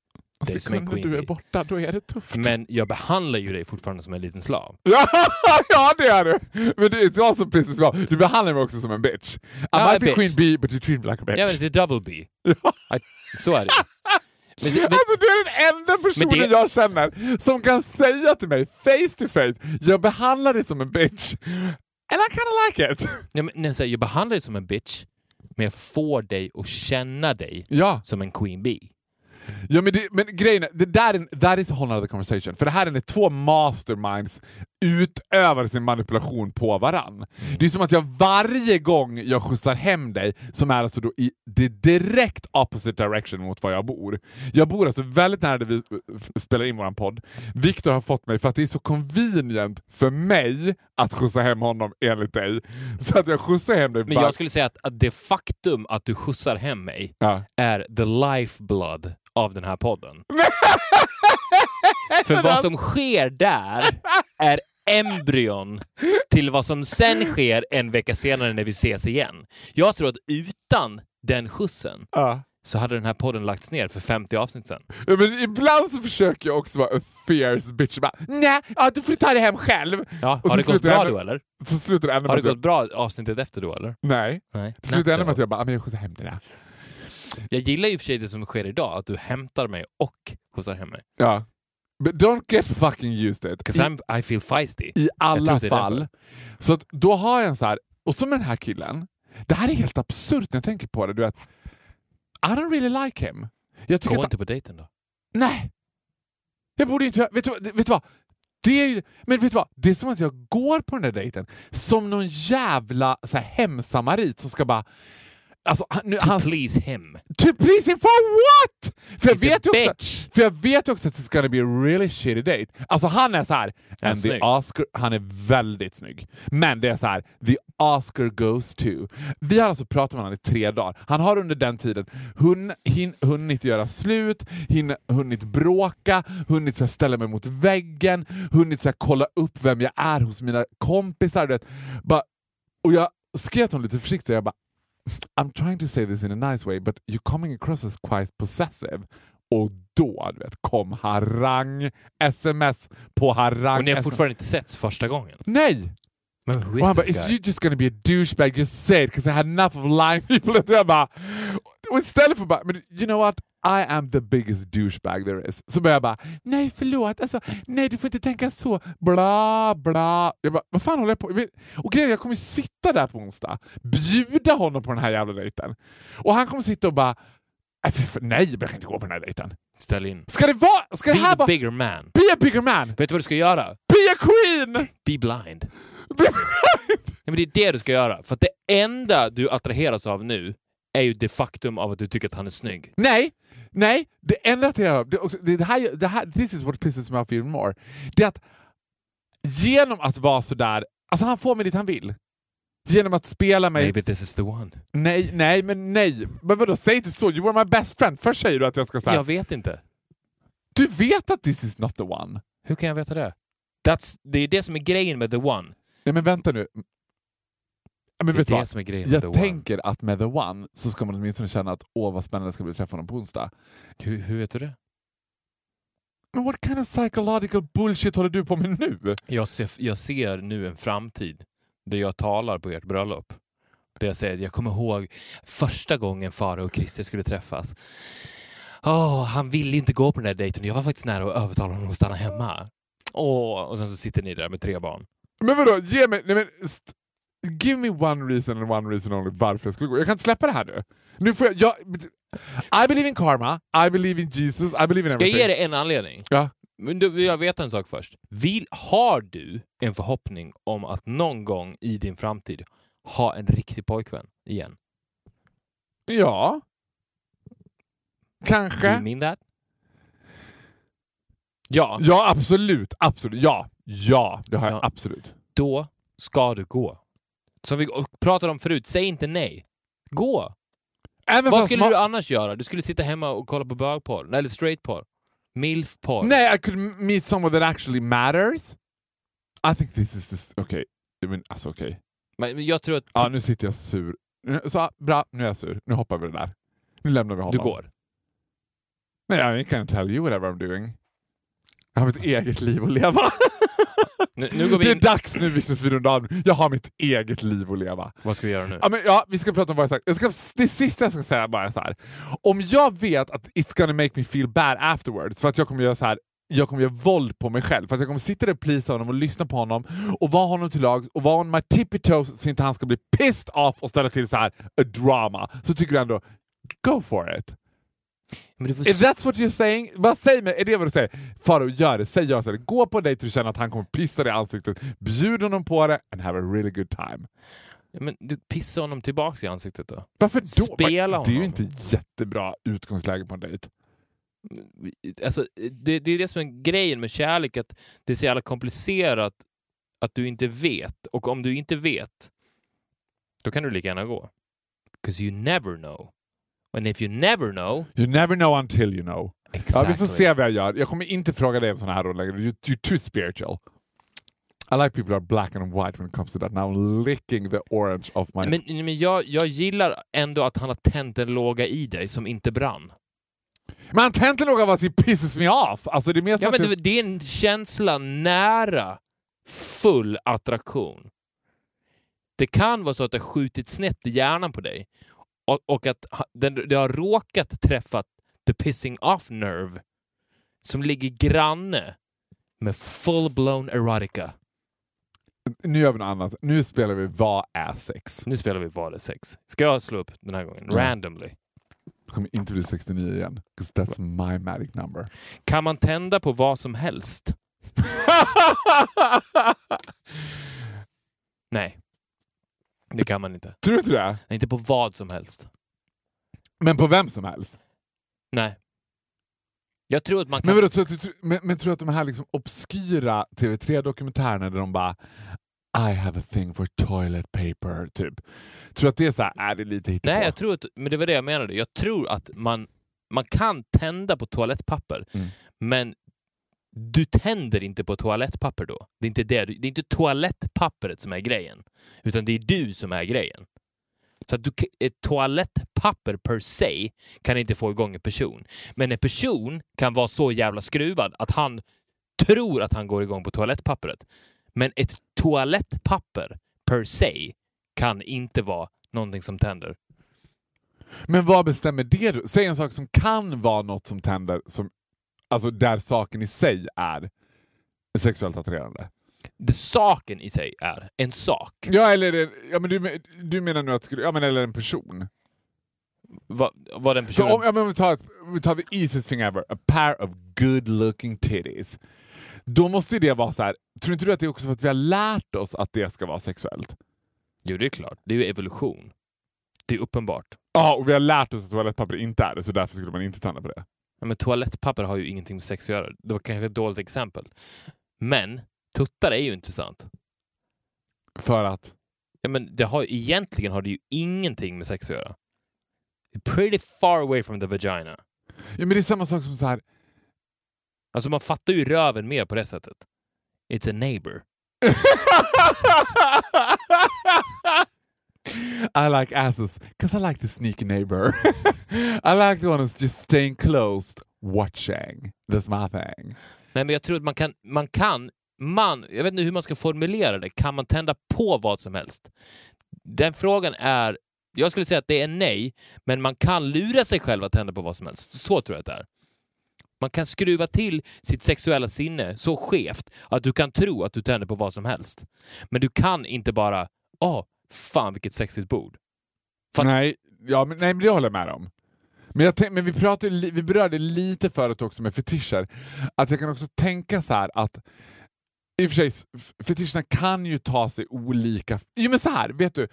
dig som en queen du är borta, då är det tufft. Men jag behandlar ju dig fortfarande som en liten slav. Ja, det är du! Men det är också pisses bra. Du behandlar mig också som en bitch. I Ja, might be bitch. queen bee, but you treat me like a bitch. Ja, men det är double B. I, så är det men, men, Alltså du är den enda personen det- jag känner som kan säga till mig face to face, jag behandlar dig som en bitch. And I kinda like it. ja, men, nej, så här, jag behandlar dig som en bitch, men jag får dig att känna dig Ja, som en queen bee ja men, det, men grejen är, det där är, that is a whole other conversation. För det här är två masterminds utövar sin manipulation på varann. Det är som att jag varje gång jag skjutsar hem dig, som är alltså då i the direct opposite direction mot var jag bor. Jag bor alltså väldigt nära där vi eh, spelar in våran podd. Viktor har fått mig för att det är så convenient för mig att skjutsa hem honom enligt dig. Så att jag skjutsar hem dig Men jag skulle säga att, att det faktum att du skjutsar hem mig Ja. är the lifeblood av den här podden. För vad som sker där är embryon till vad som sen sker en vecka senare när vi ses igen. Jag tror att utan den skjutsen Ja. så hade den här podden lagts ner för 50 avsnitt sen. Ja, men ibland så försöker jag också vara a fierce bitch. Bara, Nej, ja, du får ta det hem själv. Ja, har det gått bra jag- då eller? Så slutar det ändå Har det gått bra avsnittet efter då eller? Nej. Nej. Det slutar ändå med att jag bara, "Ah, men jag skjutsar hem det där. Jag gillar ju för sig det som sker idag, att du hämtar mig och skjutsar hem mig. Ja. But don't get fucking used it. 'Cause I, I feel feisty. I alla fall. Så då har jag en så här, och så med den här killen. Det här är helt absurt när jag tänker på det. Du vet, I don't really like him. Jag tycker Gå inte på dejten då. Nej! Jag borde inte. Vet du, vet du vad? Det är, ju- men vet du vad? Det är som att jag går på den där dejten som någon jävla så här, hemsamarit som ska bara... Alltså, han, nu, To han, please him. To please him for what? För jag, He's a vet också, bitch. för jag vet ju också att it's gonna be a really shitty date. Alltså han är så här, Han and the. Oscar, han är väldigt snygg. Men det är så här, the Oscar goes to. Vi har alltså pratat med honom i tre dagar. Han har under den tiden hun, hin, hunnit göra slut, hin, hunnit bråka, hunnit så här, ställa mig mot väggen, hunnit så här, kolla upp vem jag är hos mina kompisar. Du vet. Bara, och jag skrev till honom lite försiktigt, jag bara I'm trying to say this in a nice way but you're coming across as quite possessive. Och då du vet, kom harang, sms på harang. Och ni har fortfarande inte setts första gången. Nej! Men who Och is han bara, is you just gonna be a douchebag? Just say it because I had enough of lying people. Och jag bara, och istället för bara, men you know what? I am the biggest douchebag there is. Så börjar jag bara, nej förlåt, alltså, nej du får inte tänka så, bla bla. Jag bara, vad fan håller jag på med? Och grejen jag kommer ju sitta där på onsdag, bjuda honom på den här jävla dejten. Och han kommer sitta och bara, nej, för, nej jag kan inte gå på den här dejten. Ställ in. Ska det vara, ska Be det här vara, bigger man. be a bigger man, Vet du vad du ska göra? be a queen! Be blind. Be Ja, men det är det du ska göra. För att det enda du attraheras av nu är ju det faktum av att du tycker att han är snygg. Nej, nej. Det enda jag gör, det, det här, det här, this is what pisses me off even more. Det är att genom att vara sådär, alltså han får mig dit han vill. Genom att spela mig... Maybe this is the one. Nej, nej, men nej. Men vadå, säg inte så. You were my best friend. Först säger du att jag ska säga. Jag vet inte. Du vet att this is not the one. Hur kan jag veta det? That's, det är det som är grejen med the one. Nej, men vänta nu. Men Det är det vad? som är grejen Jag one. tänker att med the one så ska man åtminstone känna att åh vad spännande det ska bli att träffa honom på onsdag. Hur, hur vet du det? Men what kind of psychological bullshit håller du på med nu? Jag ser, jag ser nu en framtid där jag talar på ert bröllop. Där jag säger jag kommer ihåg första gången Farao och Christer skulle träffas. Åh, han ville inte gå på den där dejten. Jag var faktiskt nära att övertala honom att stanna hemma. Åh, och sen så sitter ni där med tre barn. Men vadå, ge mig... Nej, men, st- give me one reason and one reason only varför jag skulle gå. Jag kan inte släppa det här nu. Nu får jag... jag I believe in karma, I believe in Jesus, I believe in Ska jag everything. ge dig en anledning? Ja. Men du, jag veta en sak först. Vill, har du en förhoppning om att någon gång i din framtid ha en riktig pojkvän igen? Ja. Do Kanske. you mean that? Ja, Ja, absolut. Absolut. Ja. Ja, det har jag Ja. absolut. då ska du gå. Som vi pratade om förut, säg inte nej. Gå! Även Vad skulle ma- du annars göra? Du skulle sitta hemma och kolla på bögporr? Eller straightporr? Milfporr? Nej, I could meet someone that actually matters. I think this is... This, okay. I mean, alltså okej. Men jag tror att Ja, nu sitter jag sur. Så, bra, nu är jag sur. Nu hoppar vi det där. Nu lämnar vi honom. du går. Nej, I can't tell you whatever I'm doing. Jag har mitt eget liv att leva. Nu, nu går Det vi är in. dags nu Viktor att vi rundar av. Jag har mitt eget liv att leva. Vad ska vi göra nu? Ja, men, ja, vi ska prata om vad jag sagt. Jag ska, det sista jag ska säga är bara så här. Om jag vet att it's gonna make me feel bad afterwards, för att jag kommer göra så här jag kommer göra våld på mig själv, för att jag kommer sitta där och plisa honom och lyssna på honom och vara honom till lag och vara on my tippy toes så inte han ska bli pissed off och ställa till så här a drama. Så tycker du ändå, go for it. Men du får Is that what you're saying? Bara säg mig, är det vad du säger? Faro, gör det. Säg ja. Gå på dejt och du känner att han kommer pissa dig i ansiktet. Bjud honom på det and have a really good time. Men du pissar honom tillbaks i ansiktet då. Varför då? Spela det är ju honom. inte jättebra utgångsläge på en dejt. Alltså, det, det är det som är grejen med kärlek, att det är så jävla komplicerat att du inte vet. Och om du inte vet, då kan du lika gärna gå. 'Cause you never know. And if you never know... You never know until you know. Exactly. Ja, vi får se vad jag gör. Jag kommer inte fråga dig om såna här råd längre. You, you're too spiritual. I like people who are black and white when it comes to that. Now I'm licking the orange of my... Men, men jag, jag gillar ändå att han har tänt en låga i dig som inte brann. Men han tänkte nog av att it pisses me off. Alltså det är mer Ja, men det, det är en känsla nära full attraktion. Det kan vara så att det har skjutit snett i hjärnan på dig och, och att den, det har råkat träffa the pissing off nerve som ligger granne med full-blown erotica. Nu gör vi något annat. Nu spelar vi Vad är sex? Nu spelar vi Vad är sex? Ska jag slå upp den här gången? Ja. Randomly. Det kommer inte bli 69 igen. 'Cause that's my magic number. Kan man tända på vad som helst? Nej. Det kan man inte. Tror du inte det? Inte på vad som helst. Men på vem som helst? Nej. Jag tror att man kan... Men, vadå, tror, tror- men, men tror du att de här liksom obskyra TV3-dokumentärerna där de bara I have a thing for toilet paper, typ. Tror du att det är så här, är det lite hittepå? Nej, jag tror att, men det var det jag menade. Jag tror att man, man kan tända på toalettpapper, Mm. men du tänder inte på toalettpapper då. Det är inte, det, det är inte toalettpappret som är grejen, utan det är du som är grejen. Så att du, ett toalettpapper per se kan inte få igång en person. Men en person kan vara så jävla skruvad att han tror att han går igång på toalettpappret. Men ett toalettpapper per se kan inte vara någonting som tänder. Men vad bestämmer det? då? Säg en sak som kan vara något som tänder, som, alltså där saken i sig är sexuellt attraherande. Det saken i sig är en sak. Ja, eller ja, men du, du menar nu att ja, men eller en person? Vad, vad den Så personen... om, ja, men vi, tar vi tar the easiest thing ever, a pair of good looking titties. Då måste ju det vara så här. tror inte du att det är också för att vi har lärt oss att det ska vara sexuellt? Jo, det är klart. Det är ju evolution. Det är uppenbart. Ja, och vi har lärt oss att toalettpapper inte är det, så därför skulle man inte tända på det. Ja, men toalettpapper har ju ingenting med sex att göra. Det var kanske ett dåligt exempel. Men tuttar är ju intressant. För att... Ja, men det har, egentligen har det ju ingenting med sex att göra. Pretty far away from the vagina. Ja, men det är samma sak som så här. Alltså man fattar ju röven mer på det sättet. It's a neighbor. I like asses because I like the sneaky neighbor. I like the one who's just staying closed, watching. That's my thing. Nej, men jag tror att man kan, man kan, man, jag vet inte hur man ska formulera det, kan man tända på vad som helst? Den frågan är, jag skulle säga att det är nej, men man kan lura sig själv att tända på vad som helst. Så tror jag att det är. Man kan skruva till sitt sexuella sinne så skevt att du kan tro att du tänder på vad som helst. Men du kan inte bara, åh, fan vilket sexigt bord. Fan. Nej, ja, men, nej, men det håller jag med om. Men, jag tänk, men vi, pratade, vi berörde lite förut också med fetischer. Att jag kan också tänka så här att i och för sig, fetischerna kan ju ta sig olika... Jo men så här, vet du?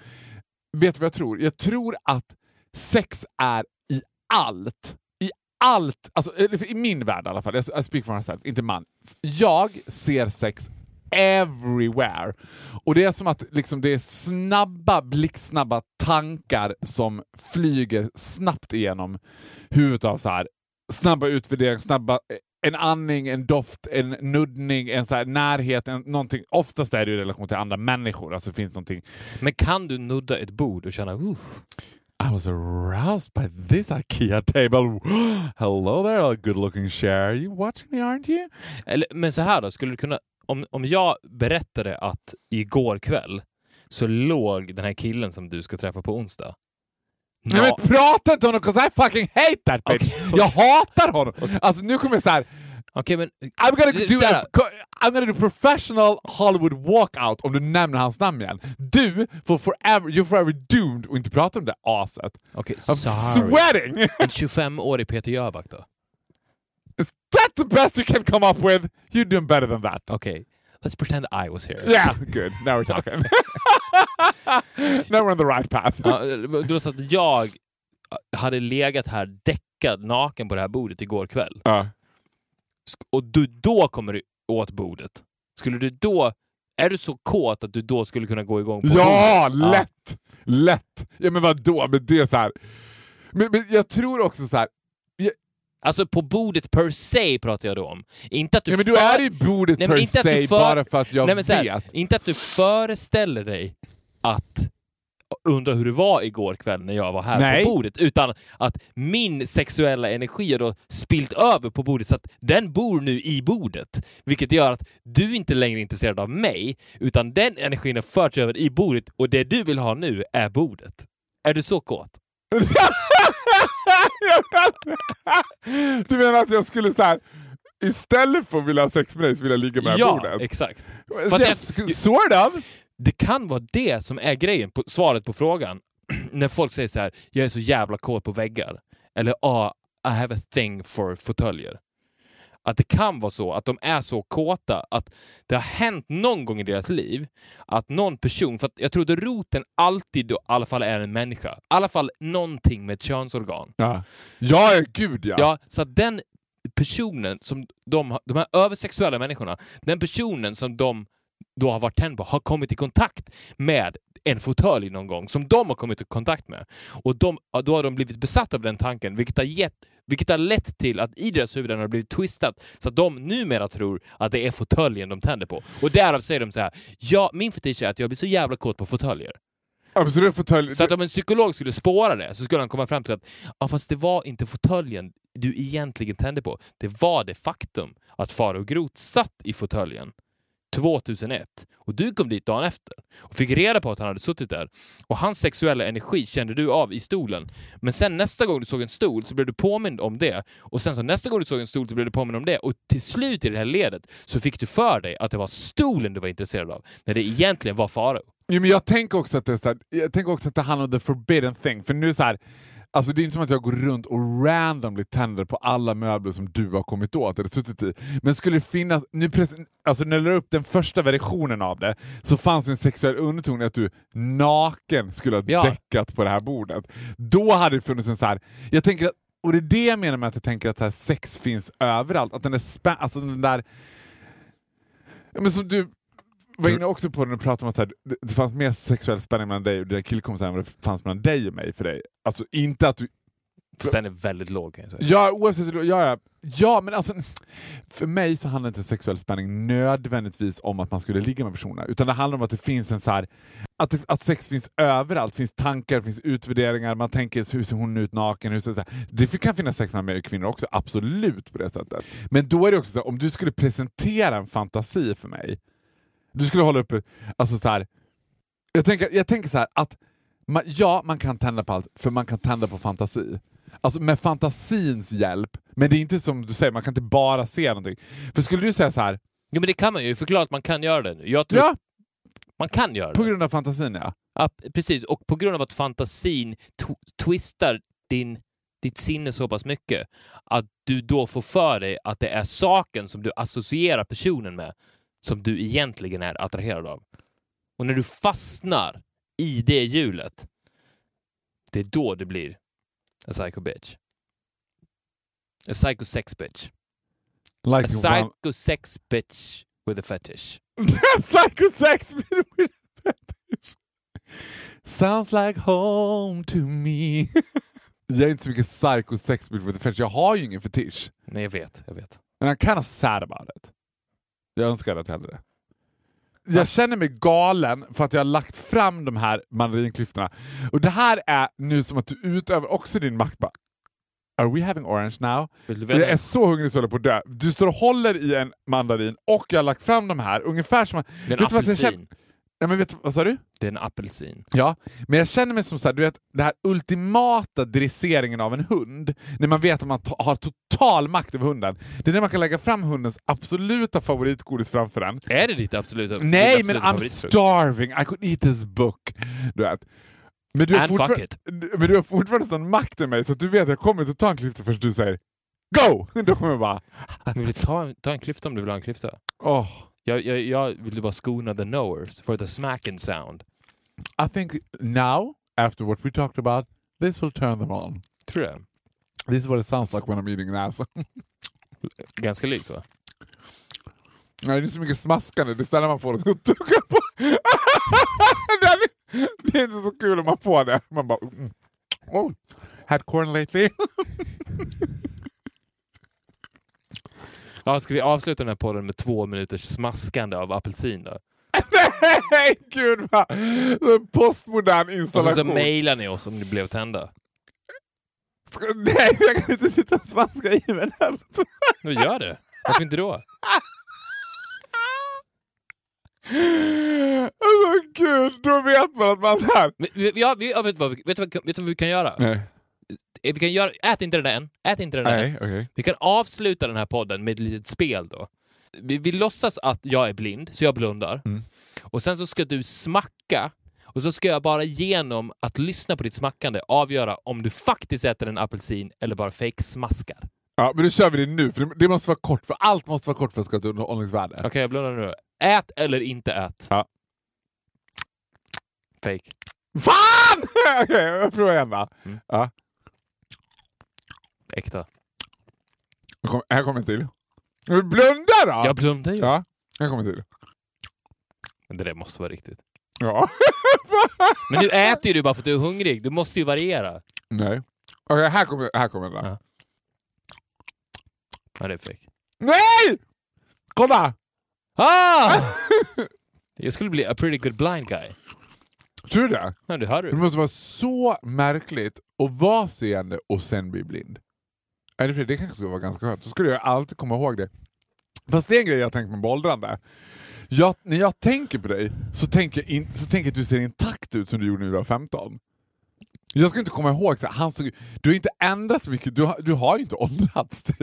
Vet du vad jag tror? Jag tror att sex är i allt. I allt! Alltså, i min värld i alla fall. Jag I speak for myself, inte man. Jag ser sex everywhere. Och det är som att liksom, det är snabba, blixtsnabba tankar som flyger snabbt igenom huvudet av så här snabba utvärderingar, snabba en andning, en doft, en nuddning, en så här närhet, en, någonting. Oftast är det i relation till andra människor. Alltså det finns någonting. Men kan du nudda ett bord och känna, uh, I was aroused by this IKEA table. Hello there, good looking chair. You watching me, aren't you? Eller, men så här då, skulle du kunna... Om, om jag berättade att igår kväll så låg den här killen som du ska träffa på onsdag... Nej na- men prata inte om honom 'cause I fucking hate that bitch! Okej, Jag hatar honom! Alltså nu kommer jag så här. Okej, men... I'm gonna, do a, I'm gonna do professional Hollywood walkout om du nämner hans namn igen. Du får forever, you're forever doomed att inte prata om det aset. Okej, I'm sorry. sweating! En 25-årig Peter Jöback då? Is that the best you can come up with? You're doing better than that. Okej, let's pretend I was here. Yeah, good. Now we're talking. Now we're on the right path. Ja, det var så att jag hade legat här däckad naken på det här bordet igår kväll. Ja. Sk- Och du då kommer du åt bordet. Skulle du då... Är du så kåt att du då skulle kunna gå igång på Ja, bordet? lätt! Lätt! Ja men vadå? Men det är så här. Men, men jag tror också så här. Alltså på bordet per se pratar jag då om. Inte att du Ja, men du är i bordet Nej, per se för- bara för att jag Nej, men så här, vet. Inte att du föreställer dig att undra hur det var igår kväll när jag var här Nej. på bordet, utan att min sexuella energi har då spilt över på bordet så att den bor nu i bordet. Vilket gör att du inte längre är intresserad av mig, utan den energin har förts över i bordet och det du vill ha nu är bordet. Är du så kåt? du menar att jag skulle så här. Istället för att vilja ha sex med dig så vill jag ligga med ja, bordet? exakt. Yes, För jag- sort of! Det kan vara det som är grejen, på, svaret på frågan. När folk säger så här, jag är så jävla kåt på väggar. Eller ah, I have a thing for fåtöljer. Att det kan vara så att de är så kåta att det har hänt någon gång i deras liv att någon person, för att jag tror att roten alltid i alla fall är en människa. I alla fall någonting med ett könsorgan. Ja, ja gud ja. Ja, så att den personen som de, de här översexuella människorna, den personen som de då har varit tänd på har kommit i kontakt med en fåtölj någon gång som de har kommit i kontakt med. Och de, då har de blivit besatta av den tanken, vilket har, gett, vilket har lett till att i deras huvuden har blivit twistat så att de numera tror att det är fåtöljen de tänder på. Och därav säger de så här, ja, min fetisch är att jag blir så jävla kåt på fåtöljer. Absolut, fåtölj. Så att om en psykolog skulle spåra det så skulle han komma fram till att ja, fast det var inte fåtöljen du egentligen tände på. Det var det faktum att Farao Groth satt i fåtöljen 2001 och du kom dit dagen efter och fick reda på att han hade suttit där och hans sexuella energi kände du av i stolen. Men sen nästa gång du såg en stol så blev du påmind om det och sen så nästa gång du såg en stol så blev du påmind om det och till slut i det här ledet så fick du för dig att det var stolen du var intresserad av när det egentligen var Farao. Jo, men jag tänker också att det är så här, jag tänker också att det handlar om the forbidden thing. För nu så här, alltså det är inte som att jag går runt och randomly tänder på alla möbler som du har kommit åt eller suttit i. Men skulle det finnas, nu alltså när jag la upp den första versionen av det så fanns det en sexuell underton i att du naken skulle ha Ja. däckat på det här bordet. Då hade det funnits en så här, jag tänker att, och det är det jag menar med att jag tänker att här sex finns överallt. Att den är spä- alltså den där men som du var inne också på när du pratade om att här, det, fanns mer sexuell spänning mellan dig och dina killkompisar än vad det fanns mellan dig och mig för dig. Alltså inte att du... Fast den är väldigt låg kan jag säga. Ja, oavsett. Ja, ja, ja, men alltså... För mig så handlar inte sexuell spänning nödvändigtvis om att man skulle ligga med personer, utan det handlar om att det finns en så här... Att, det, att sex finns överallt, det finns tankar, det finns utvärderingar, man tänker hur ser hon ut naken? Hur ser, så här. Det kan finnas sex mellan mig och kvinnor också, absolut på det sättet. Men då är det också så här, om du skulle presentera en fantasi för mig, du skulle hålla uppe, alltså så här. Jag tänker, jag tänker så här att man, ja, man kan tända på allt, för man kan tända på fantasi. Alltså med fantasins hjälp, men det är inte som du säger, man kan inte bara se någonting. För skulle du säga så här, Jo, men det kan man ju. Förklara att man kan göra det nu. Jag tror ja, man kan göra på det. grund av fantasin ja. Ja, precis. Och på grund av att fantasin tw- twistar din, ditt sinne så pass mycket att du då får för dig att det är saken som du associerar personen med som du egentligen är attraherad av. Och när du fastnar i det hjulet, det är då det blir a psycho bitch. A psycho sex bitch. A Like one, psycho sex bitch with a fetish. psycho sex with Sounds like home to me. jag är inte så mycket psycho sex with a fetish, jag har ju ingen fetisch. Nej, jag vet. Jag vet. And I'm kind of sad about it. Jag önskar att jag hade det. Jag känner mig galen för att jag har lagt fram de här mandarinklyftorna. Och det här är nu som att du utövar också din makt. Bara, Are we having orange now? Jag är så hungrig så jag håller på att dö. Du står och håller i en mandarin och jag har lagt fram de här ungefär som att... Det är en apelsin. Ja, men vet, vad sa du? Det är en apelsin. Ja, men jag känner mig som så här, du vet, det här ultimata dresseringen av en hund, när man vet att man har total makt över hunden. Det är när man kan lägga fram hundens absoluta favoritgodis framför den. Är det ditt absoluta Nej, ditt men absoluta I'm starving, I could eat this book. Du vet. Men du, And fuck it. men du har fortfarande sån makt i mig så att du vet att jag kommer inte ta en klyfta förrän du säger Go! Då kommer jag bara... Men ta, en- ta en klyfta om du vill ha en klyfta. Oh, Jag, jag, jag vill bara skona the knowers for the smacking sound. I think now, after what we talked about, this will turn them on. Tror du det? This is what it sounds like when I'm eating an ass. Ganska likt va? Nej, det är så mycket smaskande, det är sällan man får det att tugga på. det är inte så kul om man får det. Man bara... Mm. Oh, had corn lately. Ja, ska vi avsluta den här podden med två minuters smaskande av apelsin då? Nej, gud vad... En postmodern Och så, så installation. mejlar ni oss om ni blev tända. Ska- Nej, jag kan inte sitta och smaska i mig den. Men gör det. Varför inte då? Alltså gud, då vet man att man är... Ja, vi, ja, vet, vad, vet, vad, vet du vad vi kan göra? Nej, Vi kan göra ät inte den där än. Ät inte den där nej, okej. Vi kan avsluta den här podden med ett litet spel då. Vi, vi låtsas att jag är blind, så jag blundar. Mm. Och sen så ska du smacka och så ska jag bara genom att lyssna på ditt smackande avgöra om du faktiskt äter en apelsin eller bara fake smaskar. Ja, men då kör vi det nu, för det- det måste vara kort, för allt måste vara kort för att det ska ha ett underhållningsvärde. Okej, jag blundar nu. Ät eller inte ät. Ja. Fake. Fan! Okej, jag provar igen då. Mm. Ja, Äkta. kommer- här kommer en till. Blunda då! Jag blundar ju. Ja, här kommer en till. Men det där måste vara riktigt. Ja. Men nu äter ju du bara för att du är hungrig. Du måste ju variera. Nej. Okej, här kommer, här kommer den. Ja. Ja, det är fake. Nej! Kolla! Ah! Jag skulle bli a pretty good blind guy. Tror du det? Ja, du hör Det du. måste vara så märkligt att vara seende och sen bli blind. Är det, för det kanske skulle vara ganska skönt. Då skulle jag alltid komma ihåg det. Fast det är en grej jag tänkt med åldrande. Jag, när jag tänker på dig så tänker, jag in, så tänker jag att du ser intakt ut som du gjorde när du var 15. Jag ska inte komma ihåg, så här, han såg, du har inte ändrats så mycket, du har, du har ju inte åldrats typ.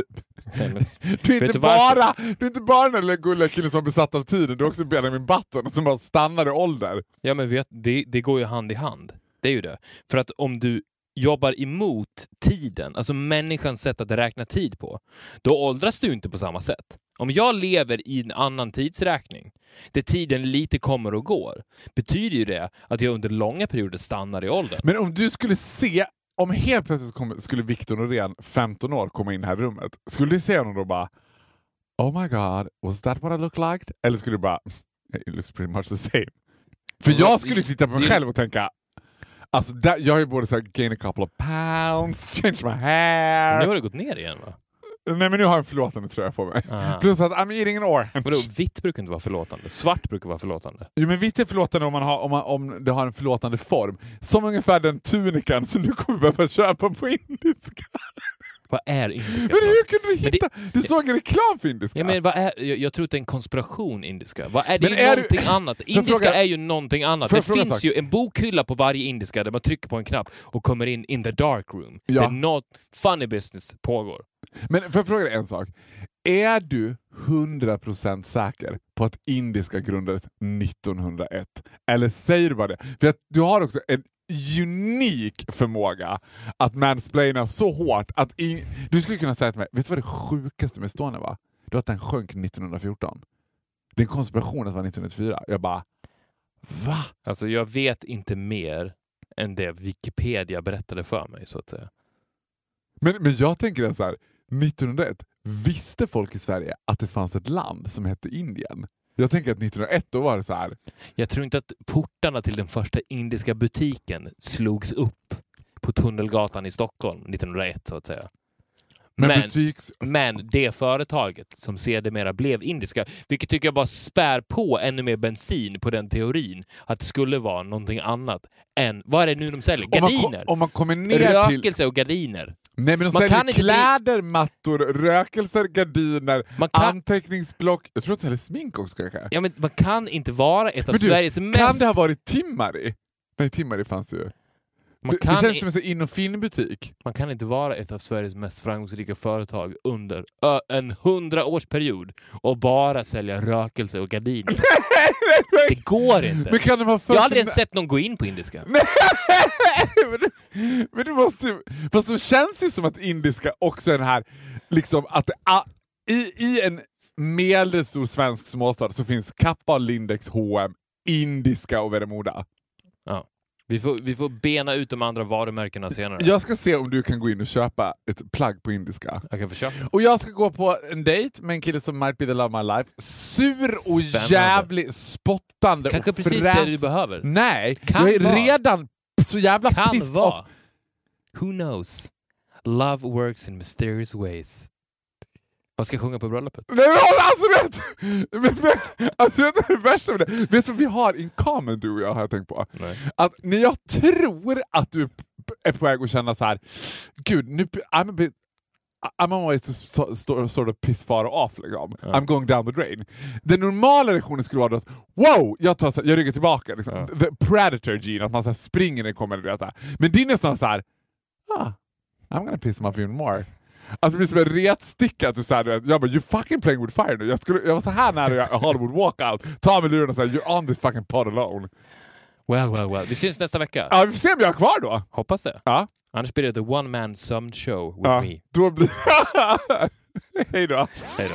Nej, men- Du är, inte bara, du är inte bara den där gulliga killen som är besatt av tiden, du är också Benjamin Button som bara stannar i ålder. Ja, men vet, det, det går ju hand i hand. Det är ju det. För att om du jobbar emot tiden, alltså människans sätt att räkna tid på, då åldras du inte på samma sätt. Om jag lever i en annan tidsräkning, där tiden lite kommer och går, betyder ju det att jag under långa perioder stannar i åldern. Men om du skulle se, om helt plötsligt kom, skulle Victor Norén, 15 år, komma in här i rummet, skulle du se honom då bara Oh my god, was that what I look like? Eller skulle du bara It looks pretty much the same. För Men jag skulle titta på mig det- själv och tänka Alltså där, jag har ju både så här, gain a couple of pounds, change my hair. Nu har det gått ner igen va? Nej men nu har jag en förlåtande tröja på mig. Aha. Plus att I'm eating an orange. Vadå, vitt brukar inte vara förlåtande. Svart brukar vara förlåtande. Jo men vitt är förlåtande om, man har, om, man, om det har en förlåtande form. Som ungefär den tunikan som du kommer behöva köpa på indiska. Vad är indiska? Men hur kunde du Men det- hitta? Du såg en reklam för indiska? Ja, men vad är, jag, jag tror att det är en konspiration, indiska. Vad är det Men är ju är du- någonting annat. Indiska fråga- är ju någonting annat. Det finns sak? ju en bokhylla på varje indiska där man trycker på en knapp och kommer in in the dark room. Ja. Där något funny business pågår. Men får jag fråga dig en sak? Är du 100% säker på att indiska grundades 1901? Eller säger du bara det? För att du har också en unik förmåga att mansplaina så hårt att du skulle kunna säga till mig, vet du vad det sjukaste med Estonia var? Det var att den sjönk 1914. Det är en konspiration att det var 1904. Jag bara, va? Alltså, jag vet inte mer än det Wikipedia berättade för mig, så att säga. Men, men jag tänker så här, 1901, visste folk i Sverige att det fanns ett land som hette Indien? Jag tänker att 1901 då var det så här. Jag tror inte att portarna till den första indiska butiken slogs upp på Tunnelgatan i Stockholm 1901, så att säga. Men, Men- butiks... Men det företaget som sedermera blev indiska, vilket tycker jag bara spär på ännu mer bensin på den teorin att det skulle vara någonting annat än, vad är det nu de säljer? Om man, ko- Gardiner! om man kommer ner till... Rökelse och gardiner. Nej men de Man säljer kan inte bli- kläder, mattor, rökelser, gardiner, Man kan- anteckningsblock. Jag tror att de säljer smink också kanske. Ja, men man kan inte vara ett av du, Sveriges kan mest... det ha varit Timmari? Nej, Timmari fanns ju. Man Det, det kan, känns i- som en sån in och fin-butik. man kan inte vara ett av Sveriges mest framgångsrika företag under ö, en hundraårsperiod och bara sälja rökelse och gardiner. Det går inte. Men kan de ha Jag har aldrig en- ens sett någon gå in på indiska. men, du, men du måste. Fast det känns ju som att indiska också är den här... Liksom att a, i, I en medelstor svensk småstad så finns Kappa, Lindex, H&M, indiska och Veremoda. Ja. Vi, får, vi får bena ut de andra varumärkena senare. Jag ska se om du kan gå in och köpa ett plagg på indiska. Jag kan försöka. Och jag ska gå på en dejt med en kille som might be the love of my life. Sur och Spännande. jävlig, spottande Kanske och precis fräs. det du behöver. Nej, Kan jag är vara. redan så jävla Kan pissed vara. off. Who knows? Love works in mysterious ways. Vad ska jag sjunga på bröllopet? Nej men alltså vet, men, alltså vet du det värsta med det? Vet du vad vi har in common du och jag har jag tänkt på? Nej. Att när jag tror att du är på väg att känna så här, gud nu, I'm a bit I'm to so, so, sort of piss far off liksom. I'm going down the drain. Den normala reaktionen skulle vara att wow, jag, tar, jag ryggar tillbaka. Liksom. The predator gene, att man så här, springer när det kommer. Du vet, så här. Men din är snarare så här, ah, I'm gonna piss him off even more. Alltså det blir som en retsticka. Att du du vet, jag bara, you fucking playing with fire nu. Jag, skulle, jag var så här nära jag- Hollywood walkout. Ta med luren och säga, you're on this fucking pot alone. Well, well, well. Vi syns nästa vecka. Ja, vi får se om jag är kvar då. Hoppas det. Ja, Annars blir det the one man sömn show with ja me. då blir Hej då. Hej då.